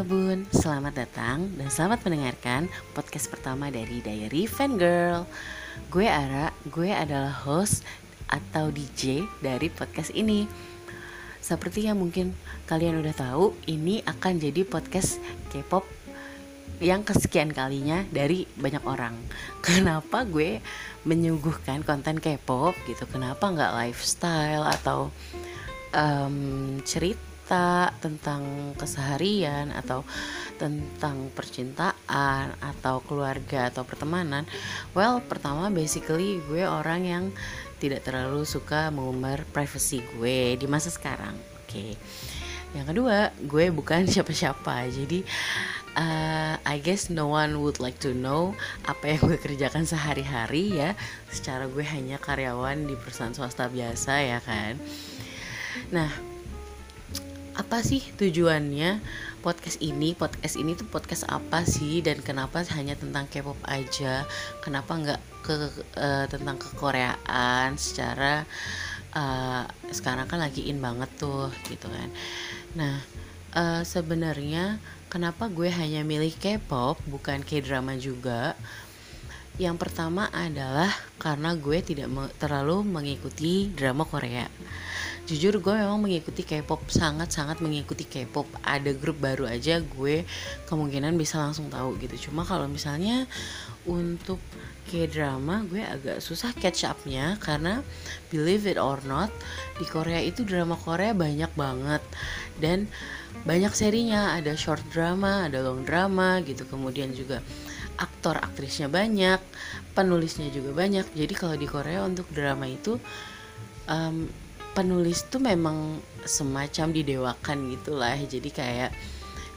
Halo Bun, selamat datang dan selamat mendengarkan podcast pertama dari Diary Fan Girl. Gue Ara, gue adalah host atau DJ dari podcast ini. Seperti yang mungkin kalian udah tahu, ini akan jadi podcast K-pop yang kesekian kalinya dari banyak orang. Kenapa gue menyuguhkan konten K-pop gitu? Kenapa nggak lifestyle atau um, cerita? Cerita tentang keseharian atau tentang percintaan atau keluarga atau pertemanan well pertama basically gue orang yang tidak terlalu suka mengumbar privacy gue di masa sekarang oke okay. yang kedua gue bukan siapa-siapa jadi uh, I guess no one would like to know apa yang gue kerjakan sehari-hari ya secara gue hanya karyawan di perusahaan swasta biasa ya kan nah apa sih tujuannya podcast ini? Podcast ini tuh podcast apa sih? Dan kenapa hanya tentang K-pop aja? Kenapa nggak ke uh, tentang kekoreaan secara uh, sekarang kan lagi in banget tuh gitu kan. Nah uh, sebenarnya kenapa gue hanya milih K-pop bukan K-drama juga? Yang pertama adalah karena gue tidak terlalu mengikuti drama Korea jujur gue memang mengikuti K-pop sangat-sangat mengikuti K-pop. Ada grup baru aja gue kemungkinan bisa langsung tahu gitu. Cuma kalau misalnya untuk K-drama gue agak susah catch upnya karena believe it or not di Korea itu drama Korea banyak banget. Dan banyak serinya ada short drama ada long drama gitu. Kemudian juga aktor aktrisnya banyak penulisnya juga banyak. Jadi kalau di Korea untuk drama itu um, penulis tuh memang semacam didewakan gitulah jadi kayak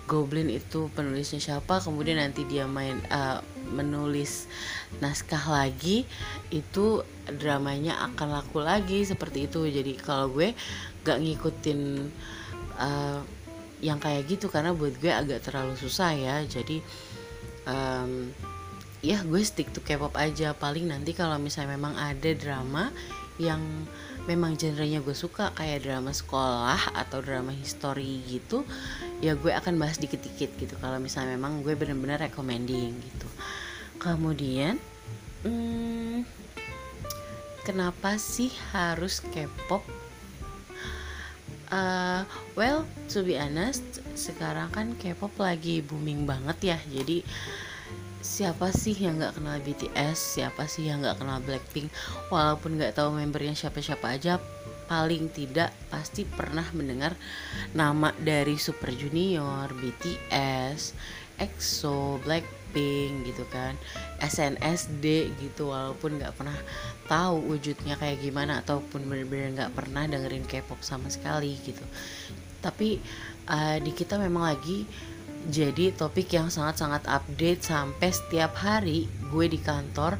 Goblin itu penulisnya siapa kemudian nanti dia main uh, menulis naskah lagi itu dramanya akan laku lagi seperti itu. Jadi kalau gue gak ngikutin uh, yang kayak gitu karena buat gue agak terlalu susah ya. Jadi um, ya gue stick to K-pop aja. Paling nanti kalau misalnya memang ada drama yang memang genrenya gue suka kayak drama sekolah atau drama history gitu ya gue akan bahas dikit-dikit gitu. Kalau misalnya memang gue bener-bener recommending gitu. Kemudian hmm, kenapa sih harus K-pop? Uh, well to be honest sekarang kan K-pop lagi booming banget ya. Jadi siapa sih yang nggak kenal BTS siapa sih yang nggak kenal Blackpink? Walaupun nggak tahu membernya siapa-siapa aja paling tidak pasti pernah mendengar nama dari Super Junior, BTS, EXO, Blackpink gitu kan, SNSD gitu. Walaupun nggak pernah tahu wujudnya kayak gimana ataupun benar-benar nggak pernah dengerin K-pop sama sekali gitu. Tapi uh, di kita memang lagi jadi topik yang sangat-sangat update sampai setiap hari gue di kantor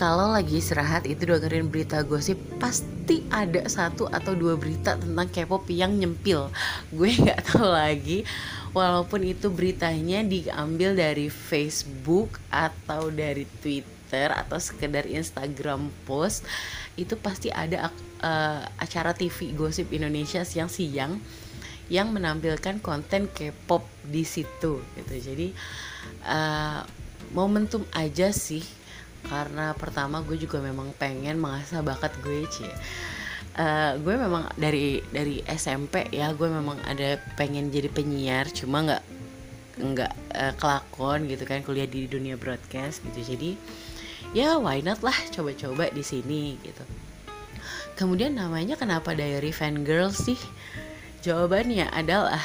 kalau lagi istirahat itu dengerin berita gosip pasti ada satu atau dua berita tentang K-pop yang nyempil. Gue nggak tahu lagi walaupun itu beritanya diambil dari Facebook atau dari Twitter atau sekedar Instagram post itu pasti ada uh, acara TV gosip Indonesia siang-siang yang menampilkan konten K-pop di situ gitu. Jadi uh, momentum aja sih. Karena pertama gue juga memang pengen mengasah bakat gue cie uh, gue memang dari dari SMP ya gue memang ada pengen jadi penyiar cuma nggak nggak uh, kelakon gitu kan kuliah di dunia broadcast gitu. Jadi ya why not lah coba-coba di sini gitu. Kemudian namanya kenapa Diary Fan Girl sih Jawabannya adalah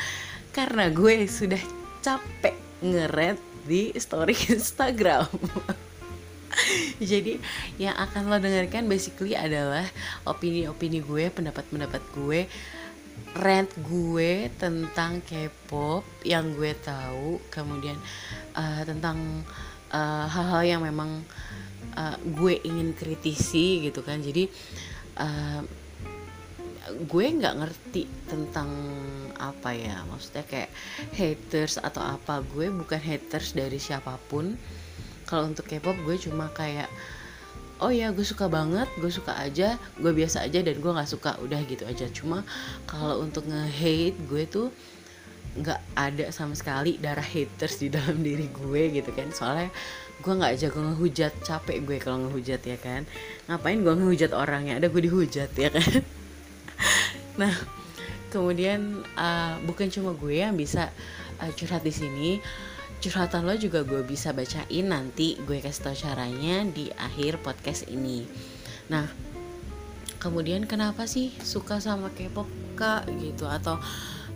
karena gue sudah capek ngeret di story Instagram. Jadi yang akan lo dengarkan basically adalah opini-opini gue, pendapat-pendapat gue, rant gue tentang K-pop yang gue tahu, kemudian uh, tentang eh, hal-hal uh, yang memang uh, gue ingin kritisi gitu kan. Jadi uh, gue nggak ngerti tentang apa ya. Maksudnya kayak haters atau apa gue bukan haters dari siapa pun. Kalau untuk K-pop gue cuma kayak oh ya gue suka banget gue suka aja gue biasa aja dan gue nggak suka. Udah gitu aja. Cuma kalau untuk nge-hate gue tuh nggak ada sama sekali darah haters di dalam diri gue gitu kan. Soalnya gue nggak jago ngehujat capek gue kalau ngehujat ya kan. Ngapain gue ngehujat orang ya ada gue dihujat ya kan nah kemudian uh, bukan cuma gue yang bisa uh, curhat di sini curhatan lo juga gue bisa bacain nanti gue kasih tau caranya di akhir podcast ini. Nah kemudian kenapa sih suka sama K-pop kak? Gitu atau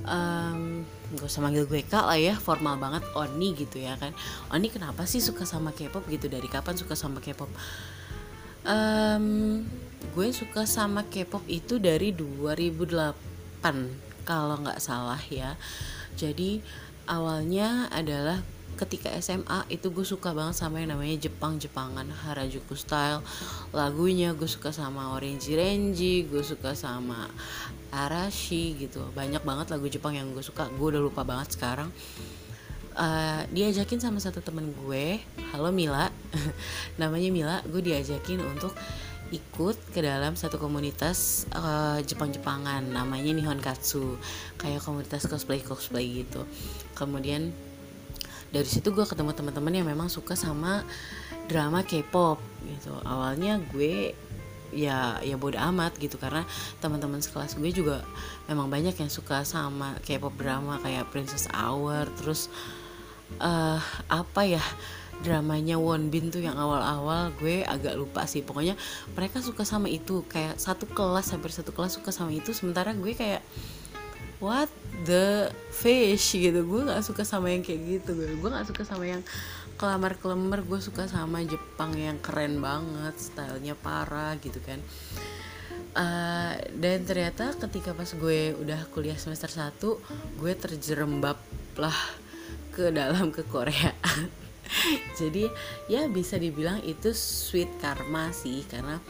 um, gak usah manggil gue kak lah ya formal banget Oni gitu ya kan. Oni kenapa sih suka sama K-pop gitu? Dari kapan suka sama K-pop? Um, gue suka sama K-pop itu dari 2008 kalau nggak salah ya. Jadi awalnya adalah ketika SMA itu gue suka banget sama yang namanya Jepang Jepangan Harajuku style. Lagunya gue suka sama Orange Renji gue suka sama Arashi gitu. Banyak banget lagu Jepang yang gue suka gue udah lupa banget sekarang. Uh, diajakin sama satu temen gue halo Mila. Namanya Mila gue diajakin untuk ikut ke dalam satu komunitas uh, Jepang-Jepangan namanya Nihon Katsu kayak komunitas cosplay cosplay gitu. Kemudian dari situ gue ketemu teman-teman yang memang suka sama drama K-pop gitu. Awalnya gue ya ya bodo amat gitu. Karena teman-teman sekelas gue juga memang banyak yang suka sama K-pop drama kayak Princess Hour terus uh, apa ya dramanya Wonbin tuh yang awal-awal gue agak lupa sih. Pokoknya mereka suka sama itu kayak satu kelas hampir satu kelas suka sama itu. Sementara gue kayak what the fish? gitu. Gue nggak suka sama yang kayak gitu gue. Gue nggak suka sama yang kelamar kelemar gue suka sama Jepang yang keren banget stylenya parah gitu kan. Uh, dan ternyata ketika pas gue udah kuliah semester 1 gue terjerembab lah ke dalam ke Korea jadi ya bisa dibilang itu sweet karma sih karena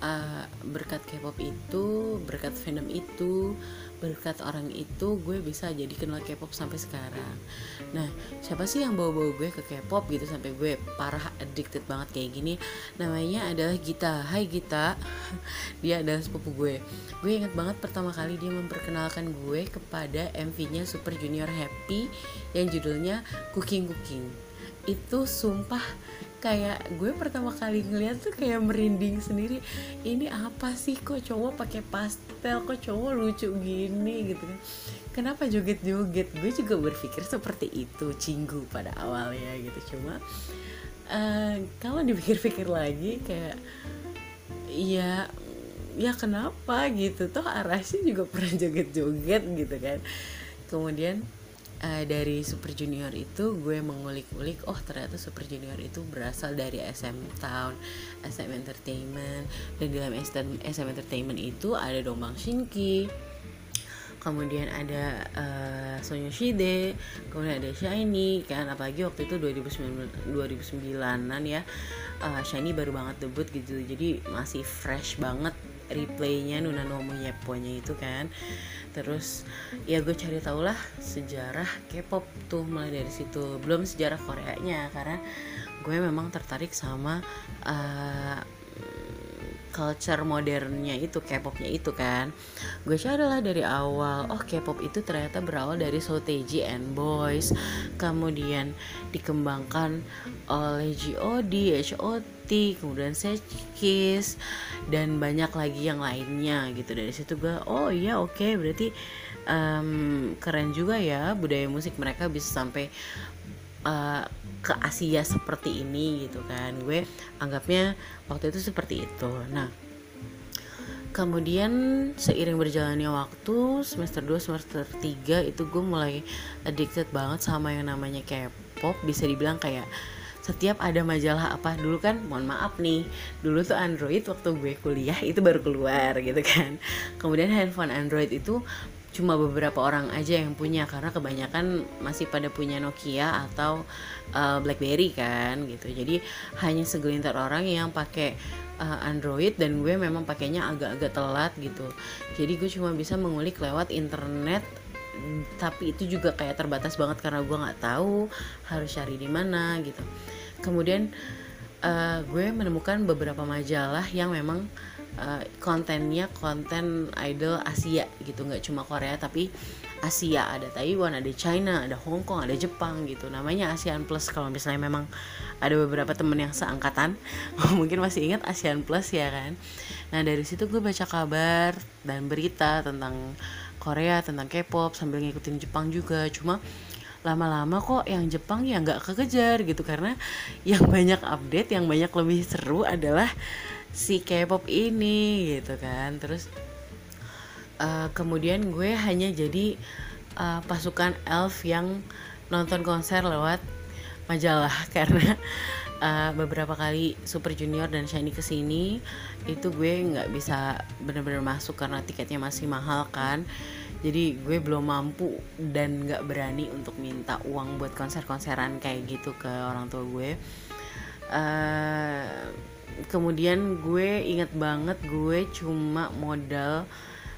uh, berkat K-pop itu berkat fandom itu berkat orang itu gue bisa jadi kenal K-pop sampai sekarang. Nah siapa sih yang bawa-bawa gue ke K-pop gitu sampai gue parah addicted banget kayak gini? Namanya adalah Gita. Hai Gita. Dia adalah sepupu gue. Gue inget banget pertama kali dia memperkenalkan gue kepada MV-nya Super Junior Happy yang judulnya Cooking Cooking itu sumpah kayak gue pertama kali ngeliat tuh kayak merinding sendiri. Ini apa sih? Kok cowok pakai pastel? Kok cowok lucu gini gitu kan? Kenapa joget-joget? Gue juga berpikir seperti itu cinggu pada awalnya gitu. Cuma uh, kalau dipikir-pikir lagi kayak ya ya kenapa gitu? Toh Arashi juga pernah joget-joget gitu kan. Kemudian uh, dari Super Junior itu gue mengulik-ulik oh ternyata Super Junior itu berasal dari SM Town, SM Entertainment. Dan dalam SM Entertainment itu ada Dombang Shinki kemudian ada uh, Sonyo Shide, kemudian ada Shiny kan apalagi waktu itu 2009 2009-an ya uh, Shiny baru banget debut gitu. Jadi masih fresh banget replaynya Nuna Nomo Yeponya itu kan terus ya gue cari tau lah sejarah K-pop tuh mulai dari situ. Belum sejarah Koreanya karena gue memang tertarik sama uh, culture modernnya itu K-popnya itu kan. Gue cari lah dari awal oh K-pop itu ternyata berawal dari Soteji and Boys. Kemudian dikembangkan oleh G.O.D, H.O.T, kemudian Kiss dan banyak lagi yang lainnya gitu. Dari situ gue oh iya oke okay, berarti um, keren juga ya budaya musik mereka bisa sampai uh, ke Asia seperti ini gitu kan. Gue anggapnya waktu itu seperti itu. Nah kemudian seiring berjalannya waktu semester 2 semester 3 itu gue mulai addicted banget sama yang namanya K-pop. Bisa dibilang kayak setiap ada majalah apa dulu kan mohon maaf nih dulu tuh Android waktu gue kuliah itu baru keluar gitu kan. Kemudian handphone Android itu cuma beberapa orang aja yang punya karena kebanyakan masih pada punya Nokia atau uh, BlackBerry kan gitu. Jadi hanya segelintir orang yang pakai uh, Android dan gue memang pakainya agak-agak telat gitu. Jadi gue cuma bisa mengulik lewat internet tapi itu juga kayak terbatas banget karena gue nggak tahu harus cari di mana gitu. Kemudian uh, gue menemukan beberapa majalah yang memang kontennya konten idol Asia gitu nggak cuma Korea tapi Asia. Ada Taiwan ada China ada Hong Kong ada Jepang gitu. Namanya ASEAN Plus. Kalau misalnya memang ada beberapa temen yang seangkatan mungkin masih ingat ASEAN Plus ya kan? Nah dari situ gue baca kabar dan berita tentang Korea tentang K-pop sambil ngikutin Jepang juga. Cuma lama-lama kok yang Jepang ya nggak kekejar gitu karena yang banyak update yang banyak lebih seru adalah si K-pop ini gitu kan. Terus uh, kemudian gue hanya jadi uh, pasukan elf yang nonton konser lewat majalah. Karena uh, beberapa kali Super Junior dan Shiny ke sini itu gue nggak bisa bener-bener masuk karena tiketnya masih mahal kan. Jadi gue belum mampu dan nggak berani untuk minta uang buat konser-konseran kayak gitu ke orang tua gue. Uh, kemudian gue inget banget gue cuma modal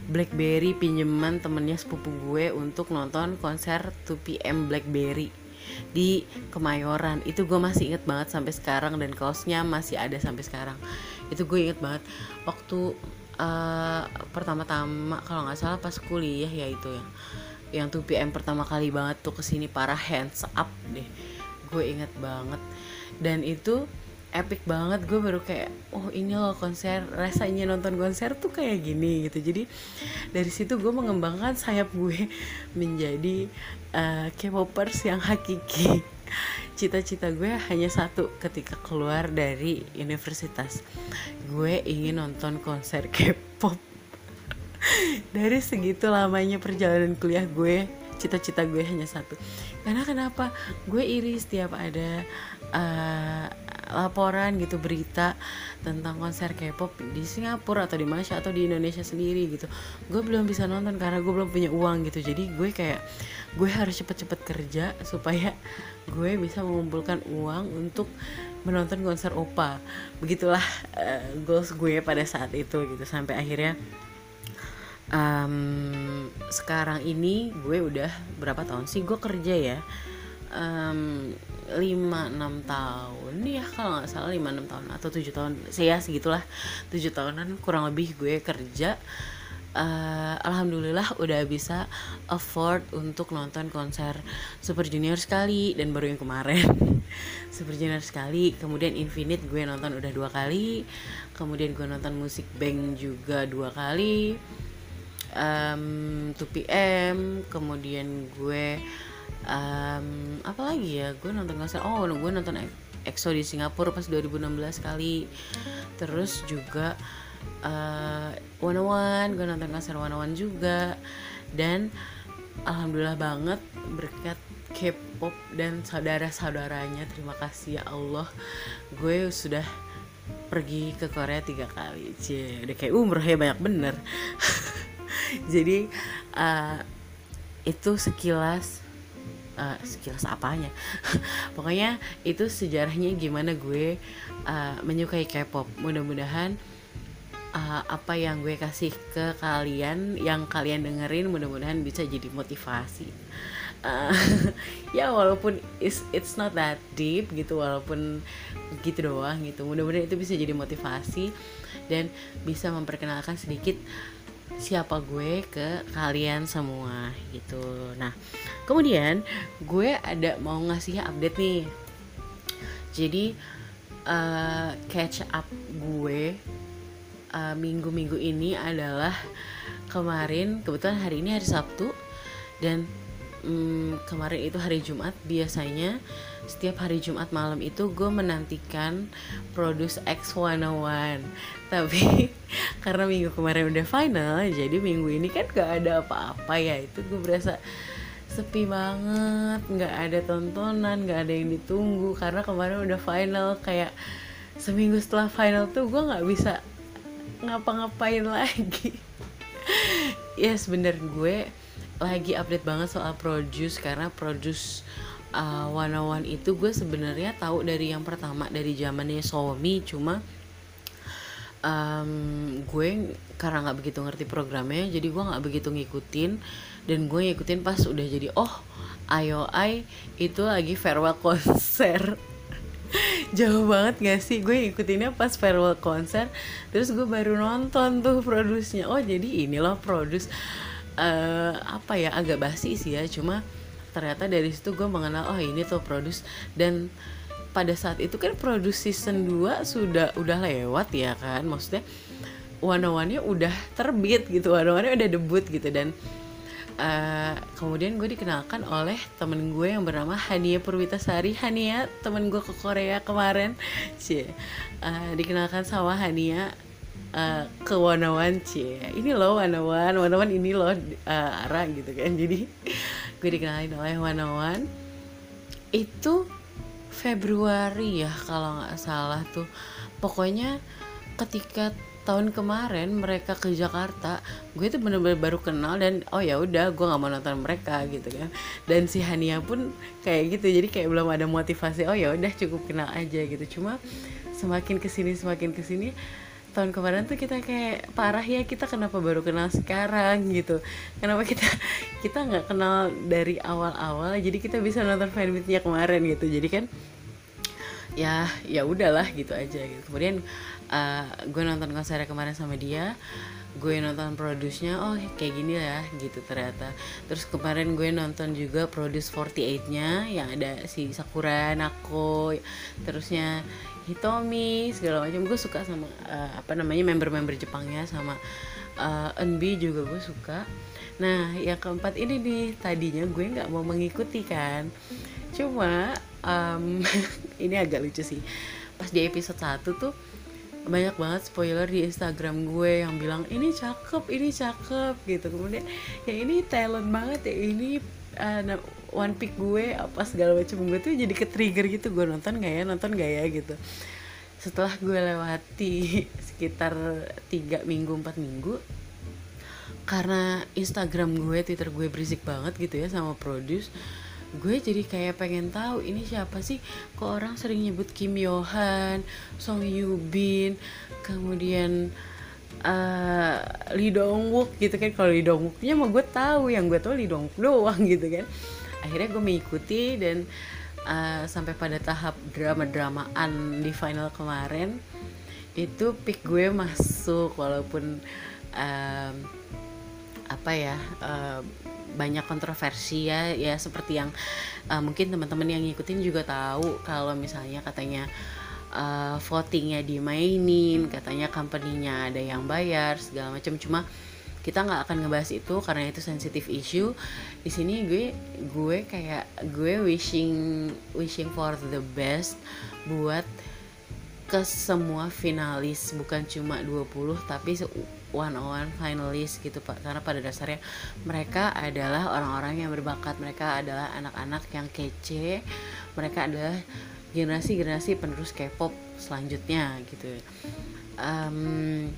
Blackberry pinjaman temennya sepupu gue untuk nonton konser 2PM Blackberry di Kemayoran. Itu gue masih inget banget sampai sekarang dan kaosnya masih ada sampai sekarang. Itu gue inget banget. Waktu uh, pertama-tama kalau nggak salah pas kuliah ya itu ya. Yang 2 PM pertama kali banget tuh ke sini para hands up deh. Gue inget banget. Dan itu epic banget. Gue baru kayak oh ini loh konser. Rasanya nonton konser tuh kayak gini gitu. Jadi dari situ gue mengembangkan sayap gue menjadi uh, K-popers yang hakiki. Cita-cita gue hanya satu ketika keluar dari universitas. Gue ingin nonton konser K-pop. Dari segitu lamanya perjalanan kuliah gue cita-cita gue hanya satu. Karena kenapa? Gue iri setiap ada uh, laporan gitu berita tentang konser K-pop di Singapura atau di Malaysia atau di Indonesia sendiri gitu. Gue belum bisa nonton karena gue belum punya uang gitu. Jadi gue kayak gue harus cepet-cepet kerja supaya gue bisa mengumpulkan uang untuk menonton konser opa begitulah uh, goals gue pada saat itu gitu. Sampai akhirnya um, sekarang ini gue udah berapa tahun sih? Gue kerja ya. Um, 5-6 tahun. Ya kalau nggak salah 5-6 tahun atau 7 tahun. Saya segitulah. 7 tahunan kurang lebih gue kerja. Uh, alhamdulillah udah bisa afford untuk nonton konser Super Junior sekali dan baru yang kemarin. Super Junior sekali kemudian Infinite gue nonton udah dua kali kemudian gue nonton musik Bang juga dua kali um, 2PM kemudian gue um, apa lagi ya gue nonton konser oh gue nonton EXO di Singapura pas 2016 kali. Terus juga uh, One One gue nonton konser One One juga. Dan alhamdulillah banget berkat K-pop dan saudara-saudaranya terima kasih ya Allah. Gue sudah pergi ke Korea tiga kali. Cie udah kayak umroh ya banyak bener. Jadi uh, itu sekilas uh, sekilas apanya. Pokoknya itu sejarahnya gimana gue uh, menyukai K-pop. Mudah-mudahan uh, apa yang gue kasih ke kalian yang kalian dengerin mudah-mudahan bisa jadi motivasi. Uh, ya walaupun it's it's not that deep gitu walaupun gitu doang gitu. Mudah-mudahan itu bisa jadi motivasi dan bisa memperkenalkan sedikit siapa gue ke kalian semua gitu. Nah kemudian gue ada mau ngasih update nih. Jadi uh, catch up gue uh, minggu-minggu ini adalah kemarin kebetulan hari ini hari Sabtu dan um, kemarin itu hari Jumat biasanya setiap hari Jumat malam itu gue menantikan Produce X101 tapi karena minggu kemarin udah final jadi minggu ini kan gak ada apa-apa ya. Itu gue berasa sepi banget nggak ada tontonan nggak ada yang ditunggu. Karena kemarin udah final kayak seminggu setelah final tuh gue nggak bisa ngapa-ngapain lagi. Yes, bener gue lagi update banget soal produce karena produce uh, one on one itu gue sebenarnya tahu dari yang pertama dari zamannya Somi cuma um, gue karena nggak begitu ngerti programnya jadi gue nggak begitu ngikutin dan gue ngikutin pas udah jadi oh IOI itu lagi farewell konser. Jauh banget gak sih? Gue ngikutinnya pas farewell konser terus gue baru nonton tuh produsnya. Oh jadi ini loh produs uh, apa ya agak basi sih ya cuma ternyata dari situ gue mengenal oh ini tuh produce. Dan pada saat itu kan produce season 2 sudah udah lewat ya kan maksudnya one nya udah terbit gitu one nya udah debut gitu. Dan uh, kemudian gue dikenalkan oleh temen gue yang bernama Hania Purwitasari. Hania temen gue ke Korea kemarin. Sih uh, dikenalkan sama Hania uh, ke Wanawan cie. Ini loh Wanawan Wanawan ini loh uh, Ara gitu kan. Jadi gue dikenalin oleh Wanawan itu Februari ya kalau nggak salah tuh. Pokoknya ketika tahun kemarin mereka ke Jakarta gue tuh bener-bener baru kenal dan oh ya udah gue nggak mau nonton mereka gitu kan. Dan si Hania pun kayak gitu jadi kayak belum ada motivasi oh ya udah cukup kenal aja gitu. Cuma semakin ke sini semakin ke sini tahun kemarin tuh kita kayak parah ya kita kenapa baru kenal sekarang gitu. Kenapa kita kita nggak kenal dari awal-awal jadi kita bisa nonton fanmeetnya kemarin gitu. Jadi kan ya ya udahlah gitu aja gitu. Kemudian uh, gue nonton konsernya kemarin sama dia gue nonton produce-nya oh kayak gini ya gitu ternyata. Terus kemarin gue nonton juga produce 48-nya yang ada si Sakura Nako terusnya Hitomi segala macam. Gue suka sama uh, apa namanya member-member Jepangnya sama uh, Enbi juga gue suka. Nah yang keempat ini nih tadinya gue nggak mau mengikuti kan. Cuma um, ini agak lucu sih. Pas di episode 1 tuh banyak banget spoiler di Instagram gue yang bilang ini cakep ini cakep gitu. Kemudian ya ini talent banget ya ini uh, one pick gue apa segala macam gue tuh jadi ke trigger gitu. Gue nonton gak ya nonton gak ya gitu. Setelah gue lewati sekitar tiga minggu empat minggu karena Instagram gue Twitter gue berisik banget gitu ya sama produce gue jadi kayak pengen tahu ini siapa sih? Kok orang sering nyebut Kim Yohan, Song Bin, kemudian uh, Lee Dong Wook gitu kan. Kalau Lee Dong Wooknya mah gue tahu yang gue tahu Lee Dong Wook doang gitu kan akhirnya gue mengikuti dan uh, sampai pada tahap drama-dramaan di final kemarin itu pick gue masuk walaupun um, apa ya uh, banyak kontroversi ya ya seperti yang uh, mungkin teman-teman yang ngikutin juga tahu kalau misalnya katanya uh, votingnya dimainin katanya company-nya ada yang bayar segala macam. Cuma kita nggak akan ngebahas itu karena itu sensitive issue. Di sini gue gue kayak gue wishing wishing for the best buat ke semua finalis bukan cuma 20 tapi one on one finalis gitu pak. Karena pada dasarnya mereka adalah orang-orang yang berbakat. Mereka adalah anak-anak yang kece. Mereka adalah generasi-generasi penerus K-pop selanjutnya gitu. Um,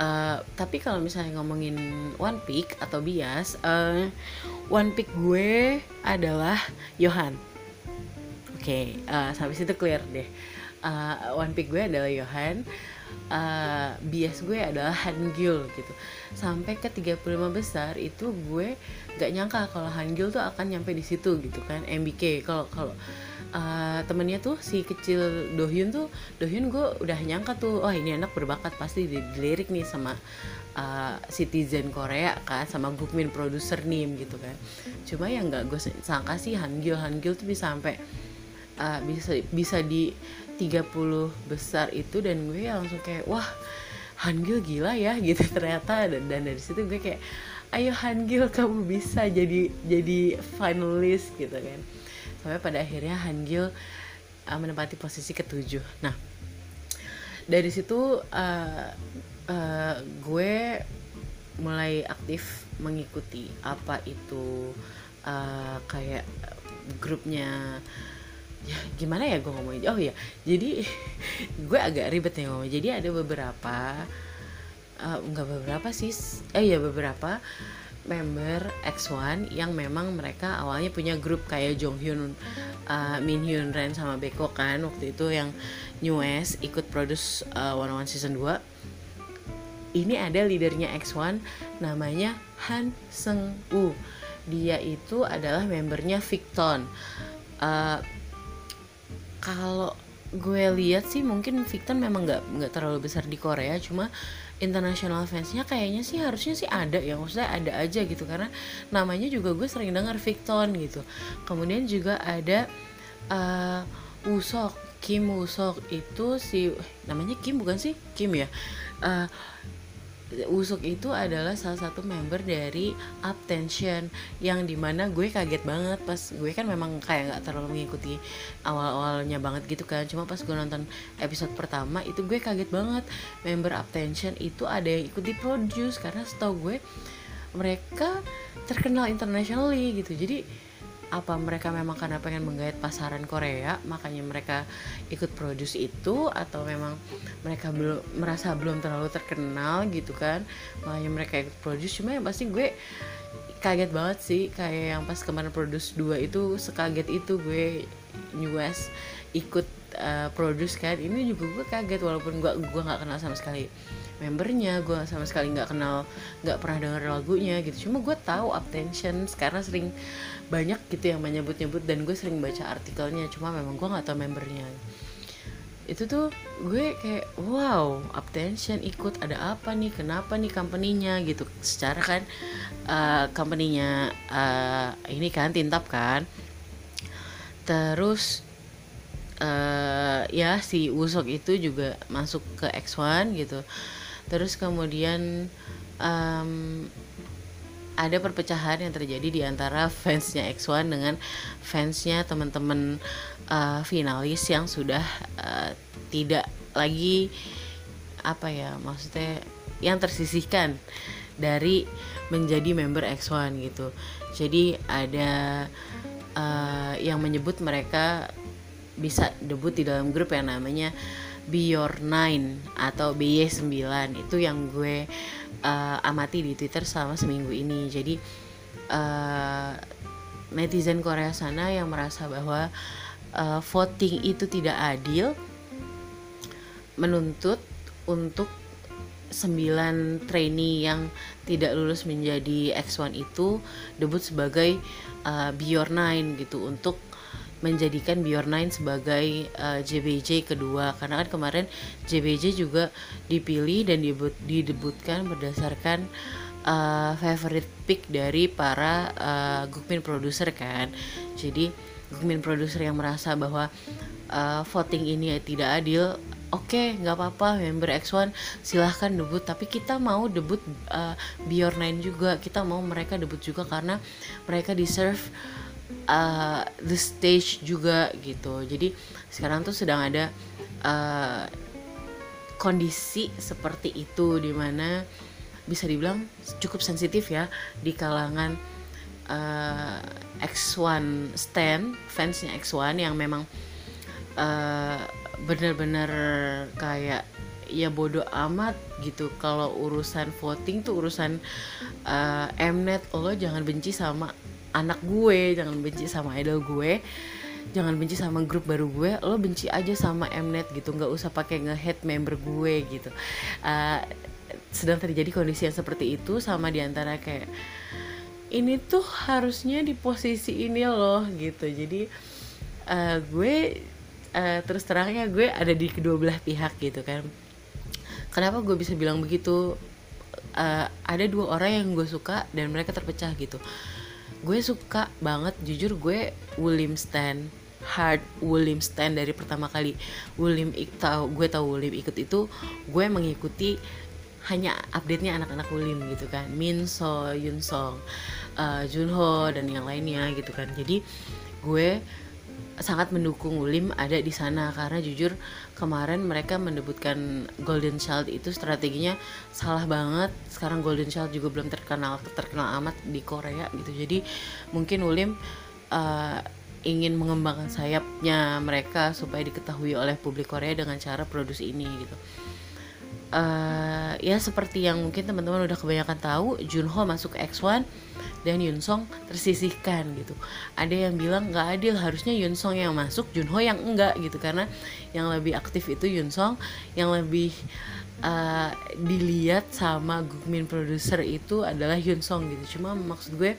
Uh, tapi kalau misalnya ngomongin one pick atau bias, uh, one pick gue adalah Johan. Oke, okay, uh, sampai situ clear deh. Uh, one pick gue adalah Johan. Uh, bias gue adalah Hangul gitu. Sampai ke 35 besar itu gue gak nyangka kalau Hangul tuh akan nyampe di situ gitu kan. MBK kalau kalau uh, temennya tuh si kecil Dohyun tuh Dohyun gue udah nyangka tuh oh ini anak berbakat pasti dilirik nih sama uh, citizen Korea kan sama Gukmin produser nim gitu kan. Cuma yang nggak gue sangka sih Hangul Hangul tuh bisa sampai uh, bisa bisa di 30 besar itu dan gue langsung kayak wah Hangul gila ya gitu ternyata. Dan, dan dari situ gue kayak ayo Hangul kamu bisa jadi jadi finalis gitu kan sampai pada akhirnya Hangil uh, menempati posisi ketujuh. Nah dari situ uh, uh, gue mulai aktif mengikuti apa itu uh, kayak grupnya ya gimana ya gue ngomongin? Oh ya jadi gue agak ribet nih ngomong. Jadi ada beberapa uh, enggak beberapa sih eh ya beberapa member X1 yang memang mereka awalnya punya grup kayak Jonghyun, uh, Minhyun, Ren sama Beko kan waktu itu yang New West ikut produce uh, One One Season 2 ini ada leadernya X1 namanya Han Seung Woo. Dia itu adalah membernya Victon. Uh, kalau gue lihat sih mungkin Victon memang nggak nggak terlalu besar di Korea cuma international fansnya kayaknya sih harusnya sih ada ya maksudnya ada aja gitu. Karena namanya juga gue sering dengar Victon gitu. Kemudian juga ada uh, Usok Kim Usok itu si namanya Kim bukan sih? Kim ya. Uh, Usuk itu adalah salah satu member dari Uptension yang di mana gue kaget banget. Pas gue kan memang kayak nggak terlalu mengikuti awal-awalnya banget gitu kan. Cuma pas gue nonton episode pertama itu gue kaget banget. Member Uptension itu ada yang ikut di produce karena setahu gue mereka terkenal internationally gitu. Jadi apa mereka memang karena pengen menggait pasaran Korea makanya mereka ikut produce itu atau memang mereka belum merasa belum terlalu terkenal gitu kan makanya mereka ikut produce. Cuma yang pasti gue kaget banget sih kayak yang pas kemarin produce 2 itu sekaget itu gue US ikut uh, produce kan. Ini juga gue kaget walaupun gue gue nggak kenal sama sekali membernya gue sama sekali nggak kenal nggak pernah denger lagunya gitu. Cuma gue tahu Uptension karena sering banyak gitu yang menyebut-nyebut dan gue sering baca artikelnya. Cuma memang gue nggak tahu membernya. Itu tuh gue kayak wow Uptension ikut ada apa nih? Kenapa nih company-nya? Gitu. Secara kan uh, company-nya uh, ini kan tintap kan. Terus uh, ya si Usok itu juga masuk ke X1 gitu terus kemudian um, ada perpecahan yang terjadi di antara fansnya X1 dengan fansnya teman-teman uh, finalis yang sudah uh, tidak lagi apa ya maksudnya yang tersisihkan dari menjadi member X1 gitu. Jadi ada uh, yang menyebut mereka bisa debut di dalam grup yang namanya Be Your Nine atau BY9 itu yang gue uh, amati di Twitter selama seminggu ini. Jadi uh, netizen Korea sana yang merasa bahwa uh, voting itu tidak adil menuntut untuk 9 trainee yang tidak lulus menjadi X1 itu debut sebagai Bior 9 gitu untuk menjadikan Bior9 sebagai uh, JBJ kedua. Karena kan kemarin JBJ juga dipilih dan dibut, didebutkan berdasarkan uh, favorite pick dari para uh, Gukmin producer kan. Jadi Gukmin producer yang merasa bahwa uh, voting ini tidak adil oke okay, nggak apa-apa member X1 silahkan debut. Tapi kita mau debut uh, Bior9 juga. Kita mau mereka debut juga karena mereka deserve uh, the stage juga gitu. Jadi sekarang tuh sedang ada uh, kondisi seperti itu di mana bisa dibilang cukup sensitif ya di kalangan uh, X1 stand fansnya X1 yang memang uh, bener-bener kayak ya bodoh amat gitu. Kalau urusan voting tuh urusan uh, Mnet lo jangan benci sama anak gue jangan benci sama idol gue jangan benci sama grup baru gue lo benci aja sama Mnet gitu nggak usah pakai nge-hate member gue gitu. Uh, sedang terjadi kondisi yang seperti itu sama di antara kayak ini tuh harusnya di posisi ini loh gitu. Jadi uh, gue uh, terus terangnya gue ada di kedua belah pihak gitu kan. Kenapa gue bisa bilang begitu? Uh, ada dua orang yang gue suka dan mereka terpecah gitu gue suka banget jujur gue William Stan hard William Stan dari pertama kali. William tahu gue tahu William ikut itu gue mengikuti hanya update nya anak-anak William gitu kan. Min So Yun Song uh, Junho dan yang lainnya gitu kan. Jadi gue sangat mendukung Ulim ada di sana. Karena jujur kemarin mereka mendebutkan Golden Child itu strateginya salah banget. Sekarang Golden Child juga belum terkenal terkenal amat di Korea gitu. Jadi mungkin Ulim uh, ingin mengembangkan sayapnya mereka supaya diketahui oleh publik Korea dengan cara produksi ini gitu uh, ya seperti yang mungkin teman-teman udah kebanyakan tahu Junho masuk ke X1 dan Yunsong tersisihkan gitu. Ada yang bilang nggak adil harusnya Yunsong yang masuk, Junho yang enggak gitu karena yang lebih aktif itu Yunsong, yang lebih uh, dilihat sama Gukmin producer itu adalah Yunsong gitu. Cuma maksud gue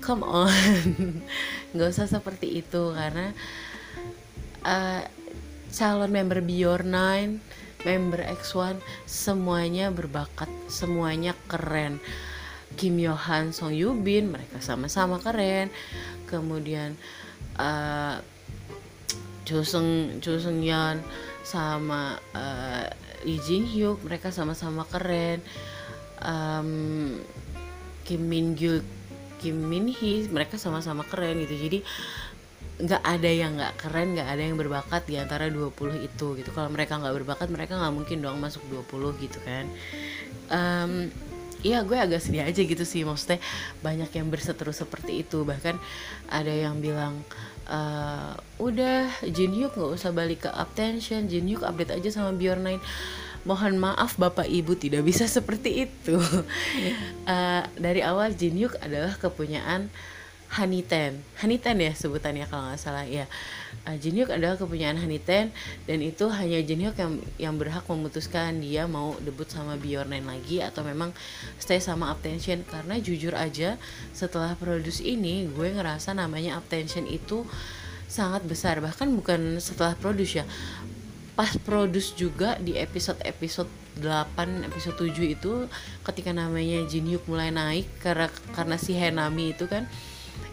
come on nggak usah seperti itu karena uh, calon member Bior 9 member X1 semuanya berbakat semuanya keren. Kim Yohan Song Yubin mereka sama-sama keren. Kemudian uh, Seung Cho Seung Yeon sama uh, Lee Jin Hyuk mereka sama-sama keren. Um, Kim Min Gyu Kim Min Hee mereka sama-sama keren gitu. Jadi nggak ada yang nggak keren nggak ada yang berbakat di antara 20 itu gitu. Kalau mereka nggak berbakat mereka nggak mungkin dong masuk 20 gitu kan. Um, Iya gue agak sedih aja gitu sih maksudnya banyak yang berseteru seperti itu. Bahkan ada yang bilang uh, udah Jin Hyuk nggak usah balik ke Uptension Jin Hyuk update aja sama Bjorn9 mohon maaf bapak ibu tidak bisa seperti itu. Uh, dari awal Jin Hyuk adalah kepunyaan Haniten Haniten ya sebutannya kalau nggak salah ya uh, Jinhyuk adalah kepunyaan Haniten dan itu hanya Jinhyuk yang yang berhak memutuskan dia mau debut sama Bjorn lagi atau memang stay sama Uptension. Karena jujur aja setelah produce ini gue ngerasa namanya Uptension itu sangat besar. Bahkan bukan setelah produce ya pas produce juga di episode-episode 8 episode 7 itu ketika namanya Jinhyuk mulai naik karena karena si Henami itu kan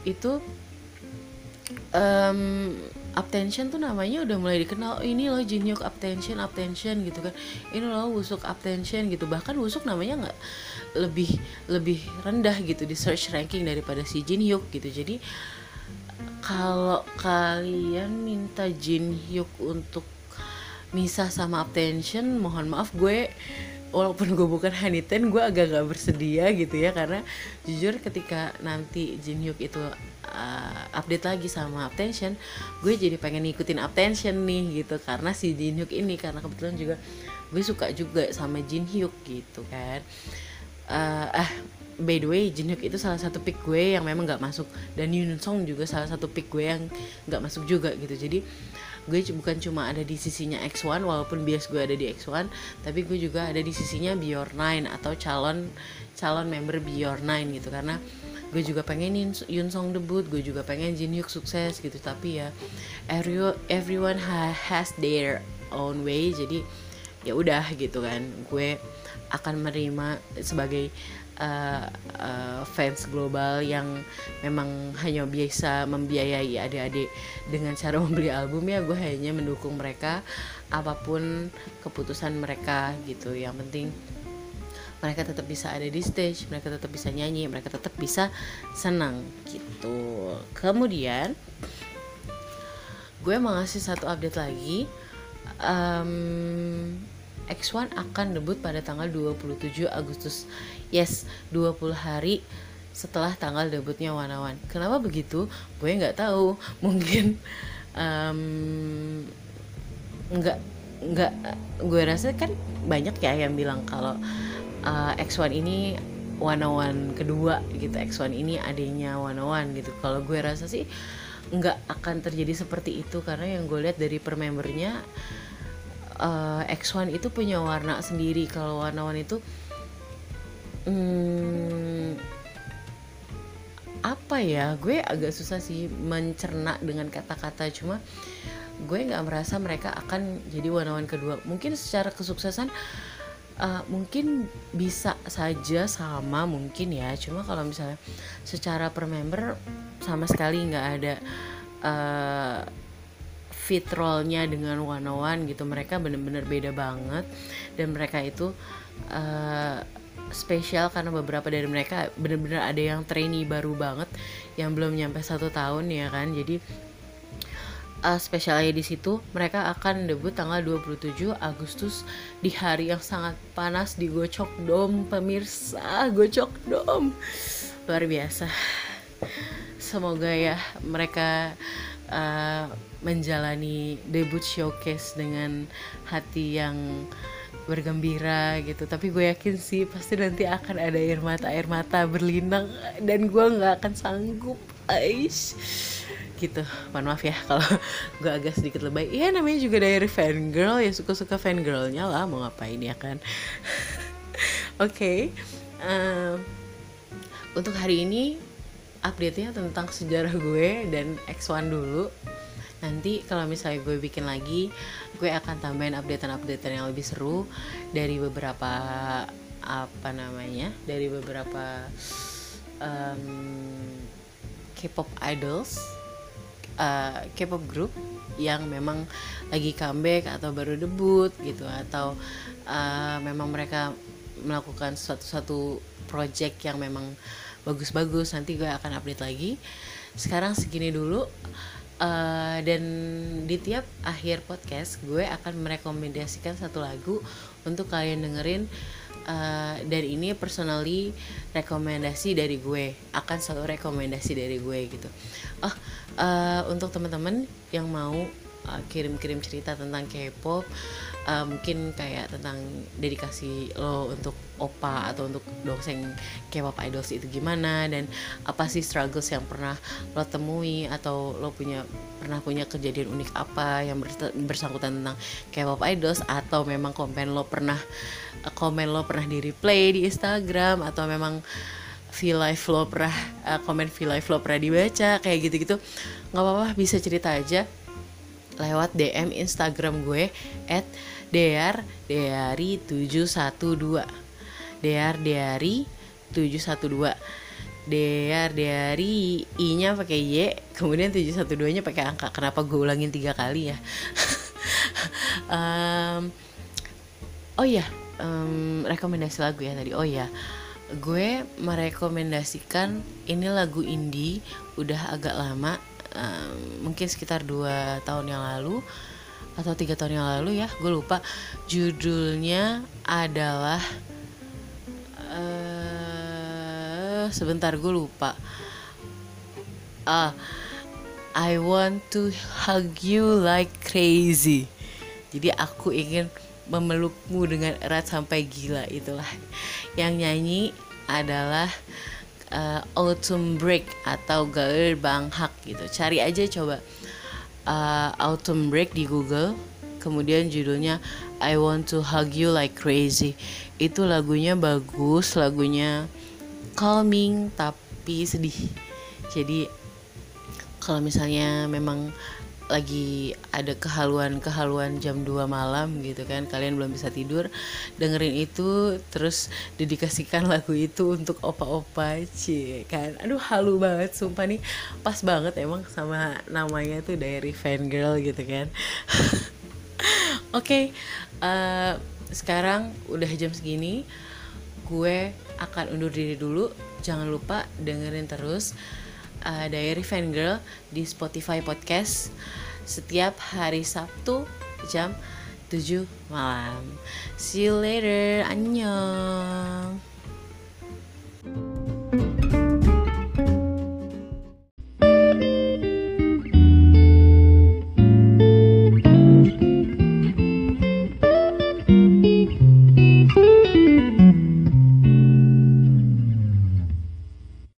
itu um, Uptension tuh namanya udah mulai dikenal oh, ini loh Jinhyuk Uptension Uptension gitu kan. Ini loh Wusuk Uptension gitu. Bahkan Wusuk namanya nggak lebih lebih rendah gitu di search ranking daripada si Jinhyuk gitu. Jadi kalau kalian minta Jinhyuk untuk misah sama Uptension mohon maaf gue walaupun gue bukan Haniten gue agak gak bersedia gitu ya karena jujur ketika nanti Jin Hyuk itu uh, update lagi sama Uptension gue jadi pengen ngikutin Uptension nih gitu karena si Jin Hyuk ini karena kebetulan juga gue suka juga sama Jin Hyuk gitu kan. Uh, ah by the way Jin Hyuk itu salah satu pick gue yang memang gak masuk dan Yoon Song juga salah satu pick gue yang gak masuk juga gitu. Jadi gue bukan cuma ada di sisinya X1 walaupun bias gue ada di X1 tapi gue juga ada di sisinya Bior 9 atau calon calon member Bior 9 gitu. Karena gue juga pengen Yun Song debut gue juga pengen Jin Hyuk sukses gitu. Tapi ya every, everyone has their own way jadi ya udah gitu kan. Gue akan menerima sebagai uh, fans global yang memang hanya biasa membiayai adik-adik dengan cara membeli album ya gue hanya mendukung mereka apa pun keputusan mereka gitu. Yang penting mereka tetap bisa ada di stage mereka tetap bisa nyanyi mereka tetap bisa senang gitu. Kemudian gue mau ngasih satu update lagi. Um, X1 akan debut pada tanggal 27 Agustus. Yes, 20 hari setelah tanggal debutnya Wanawan. Kenapa begitu? Gue nggak tahu. Mungkin um, nggak nggak gue rasa kan banyak ya yang bilang kalau uh, X1 ini Wanawan kedua gitu. X1 ini adanya Wanawan gitu. Kalau gue rasa sih nggak akan terjadi seperti itu karena yang gue lihat dari per membernya uh, X1 itu punya warna sendiri kalau warna-warna itu hmm, apa ya? Gue agak susah sih mencerna dengan kata-kata cuma gue nggak merasa mereka akan jadi warna-warna kedua. Mungkin secara kesuksesan uh, mungkin bisa saja sama mungkin ya. Cuma kalau misalnya secara per member sama sekali nggak ada uh, fit role-nya dengan one one gitu. Mereka bener-bener beda banget. Dan mereka itu uh, spesial karena beberapa dari mereka bener-bener ada yang trainee baru banget yang belum nyampe satu tahun ya kan? Jadi uh, spesialnya di situ mereka akan debut tanggal 27 Agustus di hari yang sangat panas di Gocok Dom pemirsa. Gocok Dom. Luar biasa. Semoga ya mereka uh, menjalani debut showcase dengan hati yang bergembira gitu. Tapi gue yakin sih pasti nanti akan ada air mata air mata berlinang dan gue nggak akan sanggup Aish. Gitu. Mohon maaf ya kalau gue agak sedikit lebay. Iya namanya juga dari fan girl ya suka suka fan girlnya lah. Mau ngapain ya kan? Oke. Okay. um, untuk hari ini update nya tentang sejarah gue dan X1 dulu nanti kalau misalnya gue bikin lagi gue akan tambahin updatean-updatean yang lebih seru dari beberapa apa namanya dari beberapa um, K-pop idols uh, K-pop group yang memang lagi comeback atau baru debut gitu atau uh, memang mereka melakukan suatu-suatu project yang memang bagus-bagus nanti gue akan update lagi. Sekarang segini dulu uh, dan di tiap akhir podcast gue akan merekomendasikan satu lagu untuk kalian dengerin. Uh, dan ini personally rekomendasi dari gue akan selalu rekomendasi dari gue gitu. Oh uh, untuk teman-teman yang mau uh, kirim-kirim cerita tentang K-pop uh, mungkin kayak tentang dedikasi lo untuk opa atau untuk dosen K-pop idols itu gimana dan apa sih struggles yang pernah lo temui atau lo punya pernah punya kejadian unik apa yang bersangkutan tentang K-pop idols atau memang komen lo pernah uh, komen lo pernah di replay di Instagram atau memang V live lo pernah komen V live lo pernah dibaca kayak gitu-gitu. Nggak apa-apa bisa cerita aja lewat DM Instagram gue at Dear Deari 712 Dear Deari 712 Dear Deari I nya pakai Y kemudian 712 nya pakai angka. Kenapa gue ulangin tiga kali ya? Um, oh iya um, rekomendasi lagu ya tadi. Oh ya gue merekomendasikan ini lagu indie udah agak lama mungkin sekitar dua tahun yang lalu atau tiga tahun yang lalu ya gue lupa. Judulnya adalah uh, sebentar gue lupa. Uh, I want to hug you like crazy. Jadi aku ingin memelukmu dengan erat sampai gila itulah. Yang nyanyi adalah uh, Autumn Break atau Gaul Bang Hak gitu. Cari aja coba uh, Autumn Break di Google. Kemudian judulnya I Want to Hug You Like Crazy. Itu lagunya bagus lagunya calming tapi sedih. Jadi kalau misalnya memang lagi ada kehaluan-kehaluan jam 2 malam gitu kan kalian belum bisa tidur dengerin itu terus dedikasikan lagu itu untuk opa-opa cie kan. Aduh halu banget sumpah nih. Pas banget emang sama namanya tuh Diary Fan Girl gitu kan. Oke okay, uh, eh, sekarang udah jam segini gue akan undur diri dulu. Jangan lupa dengerin terus uh, Diary Fangirl di Spotify Podcast setiap hari Sabtu jam 7 malam. See you later. Annyeong.